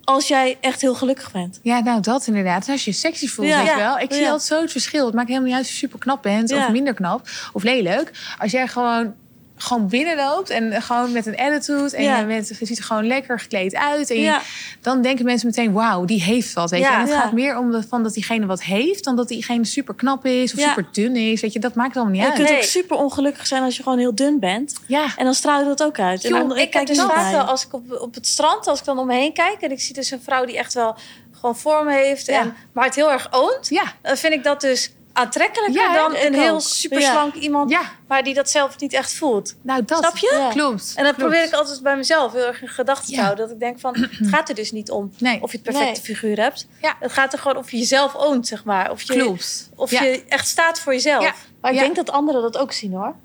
Als jij echt heel gelukkig bent. Ja, nou dat inderdaad. En als je je sexy voelt, Ja. weet Ja. wel. Ik zie altijd zo het verschil. Het maakt helemaal niet uit of je super knap bent of minder knap of lelijk. Als jij gewoon, gewoon binnenloopt en gewoon met een attitude en Ja. je, bent, je ziet er gewoon lekker gekleed uit. En je- Ja. dan denken mensen meteen, wauw, die heeft wat. Weet je? Ja. En het Ja. gaat meer om de, van dat diegene wat heeft dan dat diegene super knap is of Ja. super dun is. Weet je, dat maakt allemaal niet je uit. kunt Nee. ook super ongelukkig zijn als je gewoon heel dun bent. Ja, En dan straal je dat ook uit. En dan, ik kijk dus vaak wel, je. als ik op, op het strand, als ik dan om me heen kijk... en ik zie dus een vrouw die echt wel gewoon vorm heeft... Ja. En, maar het heel erg oont... ja, dan vind ik dat dus aantrekkelijker Ja, dan een ook. heel super slank iemand... ja. maar die dat zelf niet echt voelt. Nou, dat Snap je? Ja. klopt. En dat klopt. probeer ik altijd bij mezelf heel erg in gedachten te Ja. houden. Dat ik denk van, het gaat er dus niet om Nee. of je het perfecte Nee. figuur hebt. Ja. Het gaat er gewoon of je jezelf oont, zeg maar. Of je, Klopt. of Ja. je echt staat voor jezelf. Ja. Ja, Maar ik Ja. denk dat anderen dat ook zien hoor.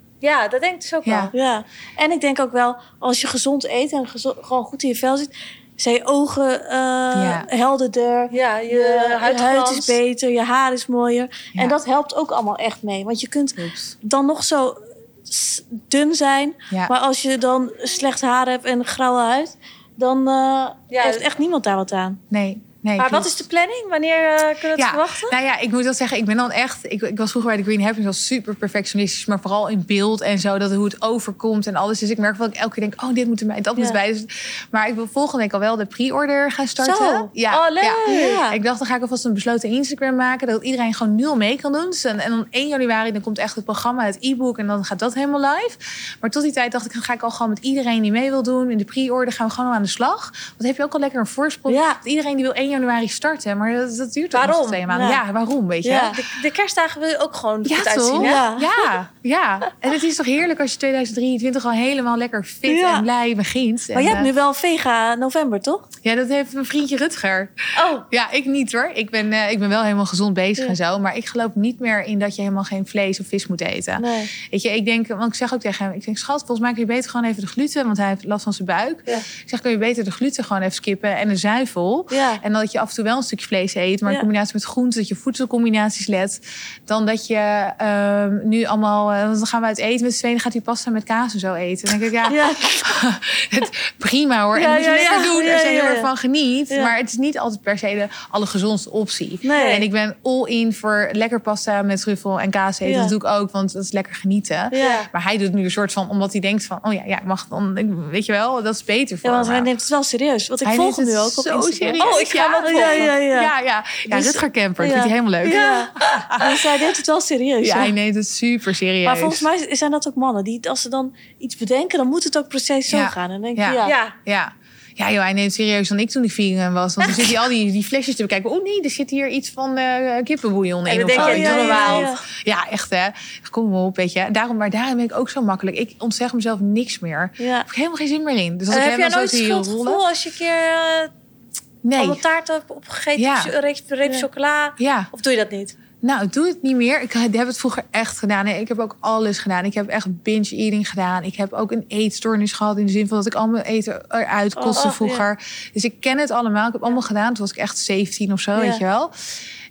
dat denk ik dus ook Ja. wel. Ja. En ik denk ook wel, als je gezond eet en gezo- gewoon goed in je vel zit, zijn je ogen eh, Ja. helderder. Ja, je, Je, huid is beter, je haar is mooier. Ja. En dat helpt ook allemaal echt mee. Want je kunt dan nog zo dun zijn. Ja. Maar als je dan slecht haar hebt en grauwe huid, dan eh, Ja, heeft dat- echt niemand daar wat aan. Nee, nee. Maar wat is de planning? Wanneer eh, kunnen we het Ja, verwachten? nou ja, ik moet wel zeggen, ik ben dan echt... Ik, ik was vroeger bij de Green Happiness al super perfectionistisch... maar vooral in beeld en zo, dat hoe het overkomt en alles. Dus ik merk wel dat ik elke keer denk, oh, dit moet erbij, dat moet Ja. erbij. Dus, maar ik wil volgende week al wel de pre-order gaan starten. Zo. Ja, Oh, leuk. ja. Ik dacht, dan ga ik alvast een besloten Instagram maken... dat iedereen gewoon nu al mee kan doen. Dus dan, en dan 1 januari dan komt echt het programma, het e-book... en dan gaat dat helemaal live. Maar tot die tijd dacht ik, dan ga ik al gewoon met iedereen die mee wil doen... in de pre-order gaan we gewoon aan de slag. Want heb je ook al lekker een voorsprong. Iedereen die wil 1 januari starten, maar dat, dat duurt ook nog twee maanden. Ja. Ja, waarom, weet je? Ja. De, de kerstdagen wil je ook gewoon Ja, goed uitzien, toch? hè? Ja. Ja, ja. En het is toch heerlijk als je 2023 al helemaal lekker fit en blij begint. Maar En, jij hebt eh, nu wel vega november, toch? Ja, dat heeft mijn vriendje Rutger. Oh, Ja, ik niet hoor. Ik ben, eh, ik ben wel helemaal gezond bezig en zo. Maar ik geloof niet meer in dat je helemaal geen vlees of vis moet eten. Nee. Weet je, ik denk, want ik zeg ook tegen hem, ik denk, schat, volgens mij kun je beter gewoon even de gluten, want hij heeft last van zijn buik. Ik zeg, kun je beter de gluten gewoon even skippen en de zuivel. Ja. En dat je af en toe wel een stukje vlees eet, maar Ja. in combinatie met groenten, dat je voedselcombinaties let, dan dat je ehm, nu allemaal, eh, dan gaan we uit eten met z'n tweeën, gaat hij pasta met kaas en zo eten. Dan denk ik, ja, Ja. het, prima hoor. En Ja, moet je ja, lekker ja. doen Ja, je ja. heel erg van geniet. Ja. Maar het is niet altijd per se de allergezondste optie. Nee. En ik ben all in voor lekker pasta met truffel en kaas eten. Ja. Dat doe ik ook, want dat is lekker genieten. Ja. Maar hij doet nu een soort van, omdat hij denkt van, oh ja, ja, ik mag dan, weet je wel, dat is beter voor Ja, want hij neemt het wel serieus. Want ik Hij volg hem nu ook op Instagram. serieus. Oh, ik ga ook ja, ja, ja. ja. ja, ja. Dus- Rutger Kemper, dat Ja. vindt hij helemaal leuk. Ja. Dus hij neemt het wel serieus. Ja, hij neemt het super serieus. Maar volgens mij zijn dat ook mannen die als ze dan iets bedenken, dan moet het ook precies zo Ja. gaan. En dan denk Ja. je, ja. Ja. Ja. Ja, joh, hij neemt het serieus dan ik toen ik vegan was. Want dan zit hij al die, die flesjes te bekijken. Oh nee, er zit hier iets van eh kippenbouillon En in. dan of denk zo. je, Ik doe ja, normaal. ja, ja. Ja, echt hè. Kom maar op, weet je. Daarom, maar daarom ben ik ook zo makkelijk. Ik ontzeg mezelf niks meer. Daar Ja. heb ik helemaal geen zin meer in. Dus als En ik heb jij dan nooit zo zie schuldgevoel rollen... als je een keer eh Nee. allemaal taart hebt opgegeten? Ja. Een reep, chocola? Ja. Of doe je dat niet? Nou, ik doe het niet meer. Ik heb het vroeger echt gedaan. Nee, ik heb ook alles gedaan. Ik heb echt binge-eating gedaan. Ik heb ook een eetstoornis gehad... in de zin van dat ik allemaal eten eruit Oh, kostte oh, vroeger. Dus ik ken het allemaal. Ik heb allemaal gedaan. Toen was ik echt 17 of zo, Ja. weet je wel.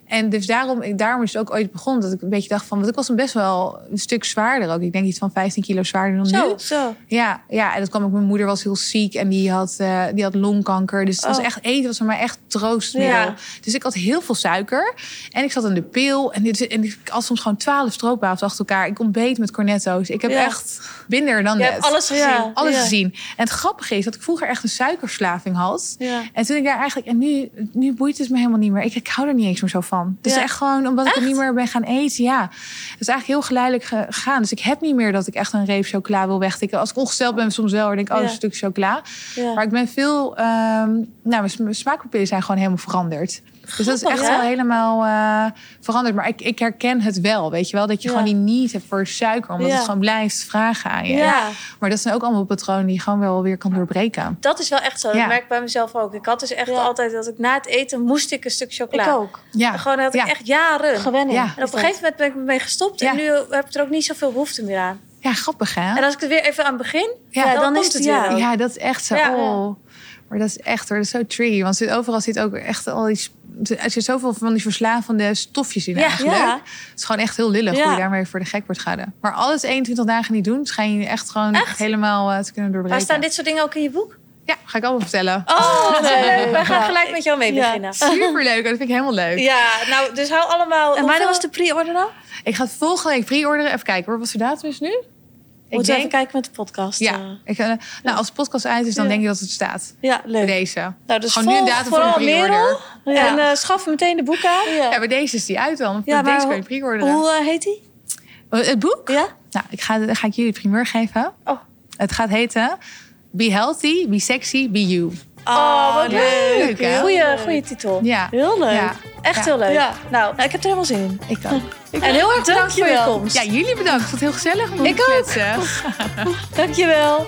En dus daarom, daarom is het ook ooit begonnen... dat ik een beetje dacht van... want ik was dan best wel een stuk zwaarder ook. Ik denk iets van 15 kilo zwaarder dan Zo, nu. zo. Ja, ja, en dat kwam ook. Mijn moeder was heel ziek en die had, eh, die had longkanker. Dus het was Oh. echt eten was voor mij echt troostmiddel. Ja. Dus ik had heel veel suiker. En ik zat aan de pil. En, dit, en ik had soms gewoon twaalf stroopwafels achter elkaar. Ik ontbeet met cornetto's. Ik heb Ja. echt binder dan net. alles gezien. Ja. Alles gezien. En het grappige is dat ik vroeger echt een suikerverslaving had. En toen ik daar eigenlijk... En nu, nu boeit het me helemaal niet meer. Ik, ik hou er niet eens meer zo van. Het is Ja. echt gewoon omdat ik er niet meer ben gaan eten. Ja, het is eigenlijk heel geleidelijk ge- gegaan. Dus ik heb niet meer dat ik echt een reep chocola wil wegtikken. Als ik ongesteld ben soms wel. Dan denk ik, oh, Ja. een stuk chocola. Ja. Maar ik ben veel... ehm, nou, mijn sma- smaakpapillen zijn gewoon helemaal veranderd. Dus dat is echt wel helemaal eh, veranderd. Maar ik, ik herken het wel, weet je wel. Dat je Ja. gewoon die niet hebt voor suiker. Omdat Ja. het gewoon blijft vragen aan je. Ja. Maar dat zijn ook allemaal patronen die je gewoon wel weer kan doorbreken. Dat is wel echt zo. Dat merk ik bij mezelf ook. Ik had dus echt Ja. altijd dat ik na het eten moest ik een stuk chocola. Ik ook. Ja, Gewoon dat had ik echt jaren. Gewenning. Ja. En op een gegeven moment ben ik ermee gestopt. Ja. En nu heb ik er ook niet zoveel behoefte meer aan. ja grappig hè? En als ik het weer even aan begin, Ja, dan, dan komt is het weer ja. Ja, dat is echt zo. Ja. Oh. Maar dat is echt hoor, dat is zo tricky. Want zit, overal zit ook echt al iets. Er zit zoveel van die verslavende stofjes in Ja, eigenlijk. ja. Het is gewoon echt heel lullig Ja. hoe je daarmee voor de gek wordt gehouden. Maar alles 21 dagen niet doen, schijn je echt gewoon Echt? helemaal eh, te kunnen doorbreken. Maar staan dit soort dingen ook in je boek? Ja, ga ik allemaal vertellen. Oh, wat Nee. leuk. Wij gaan gelijk met jou mee Ja. beginnen. Superleuk, dat vind ik helemaal leuk. Ja, nou, dus hou allemaal... En wanneer was de pre-order dan? Ik ga het volgende week pre-orderen. Even kijken hoor, wat voor datum is het nu? Ik denk, even kijken met de podcast. ja, eh. ik, nou, als de podcast uit is, dan Ja. denk ik dat het staat. ja, Bij leuk. deze. Nou, dus Gewoon nu een datum voor vooral pre-order. En eh, schaf meteen de boek aan. Ja. Ja, bij deze is die uit dan. Ja, maar deze kan je pre-orderen. Hoe eh, heet die? Het boek? Ja? Nou, ik ga, ga ik jullie primeur geven. Oh. Het gaat heten Be Healthy, Be Sexy, Be You. Oh, wat leuk. Goeie, Leuk. goeie titel. Ja. Heel leuk. Ja. Echt Ja. heel leuk. Ja. Nou, Nou, ik heb er helemaal zin in. Ik ook. en heel erg bedankt voor je komst. Ja, jullie bedankt. Ik vond het heel gezellig om Ik te ook. kletsen. Dankjewel.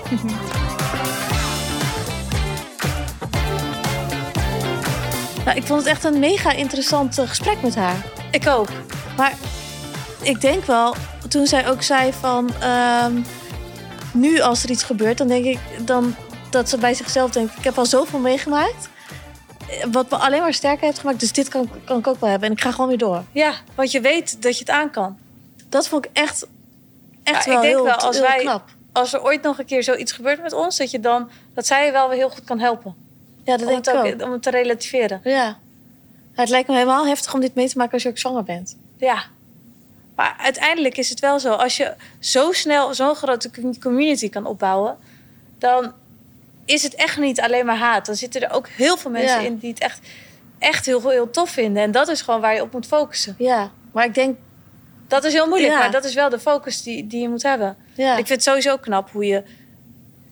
Nou, ik vond het echt een mega interessant eh, gesprek met haar. Ik ook. Maar ik denk wel, toen zij ook zei van... ehm, nu als er iets gebeurt, dan denk ik dan, dat ze bij zichzelf denkt... ik heb al zoveel meegemaakt. eh, Wat me alleen maar sterker heeft gemaakt. Dus dit kan, kan ik ook wel hebben. En ik ga gewoon weer door. Ja, want je weet dat je het aan kan. Dat vond ik echt, echt Ja, wel ik denk heel, wel, als heel wij- knap. Als er ooit nog een keer zoiets gebeurt met ons, dat je dan dat zij je wel weer heel goed kan helpen. Ja, dat Om denk het, ik ook, ook. om het te relativeren. Ja. Het lijkt me helemaal heftig om dit mee te maken als je ook zwanger bent. Ja. Maar uiteindelijk is het wel zo. Als je zo snel zo'n grote community kan opbouwen, dan is het echt niet alleen maar haat. Dan zitten er ook heel veel mensen Ja. in die het echt, echt heel, heel tof vinden. En dat is gewoon waar je op moet focussen. Ja, maar ik denk... Dat is heel moeilijk, Ja. maar dat is wel de focus die, die je moet hebben. Ja, Ik vind het sowieso knap hoe je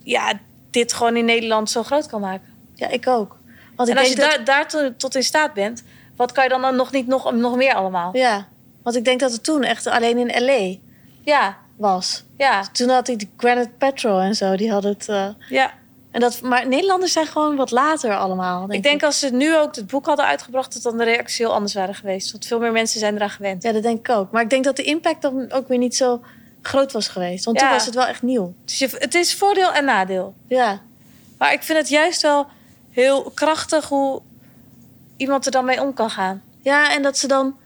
ja, dit gewoon in Nederland zo groot kan maken. ja ik ook. Want ik en als je dat... daar, daar tot, tot in staat bent, wat kan je dan, dan nog niet nog, nog meer allemaal? Ja, want ik denk dat het toen echt alleen in L.A. Ja, was. ja, Toen had hij de Granite Petrol en zo, die had het... eh, ja. En dat, maar Nederlanders zijn gewoon wat later allemaal. Denk ik denk als ze nu ook het boek hadden uitgebracht, dat dan de reacties heel anders waren geweest. Want veel meer mensen zijn eraan gewend. Ja, dat denk ik ook. Maar ik denk dat de impact dan ook weer niet zo groot was geweest. Want toen was het wel echt nieuw. Dus je, het is voordeel en nadeel. Ja, Maar ik vind het juist wel heel krachtig hoe, iemand er dan mee om kan gaan. Ja, en dat ze dan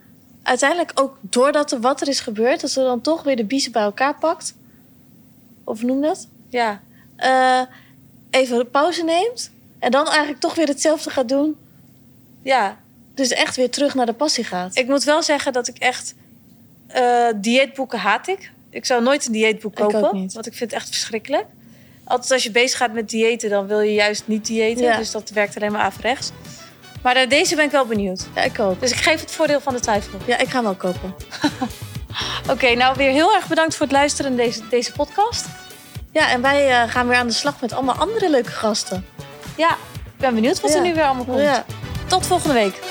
uiteindelijk ook doordat er wat er is gebeurd, dat ze dan toch weer de biezen bij elkaar pakt. Of noem dat? Ja, Eh, even een pauze neemt. En dan eigenlijk toch weer hetzelfde gaat doen. ja. Dus echt weer terug naar de passie gaat. Ik moet wel zeggen dat ik echt... eh, dieetboeken haat ik. Ik zou nooit een dieetboek Ik ook kopen. niet. Want ik vind het echt verschrikkelijk. Altijd als je bezig gaat met diëten, dan wil je juist niet diëten. Ja. Dus dat werkt alleen maar averechts. Maar eh, deze ben ik wel benieuwd. Ja, ik ook. Dus ik geef het voordeel van de twijfel. Ja, ik ga hem wel kopen. Oké, nou weer heel erg bedankt voor het luisteren naar deze, deze podcast. Ja, en wij eh, gaan weer aan de slag met allemaal andere leuke gasten. Ja, ik ben benieuwd wat er nu weer allemaal komt. Tot volgende week.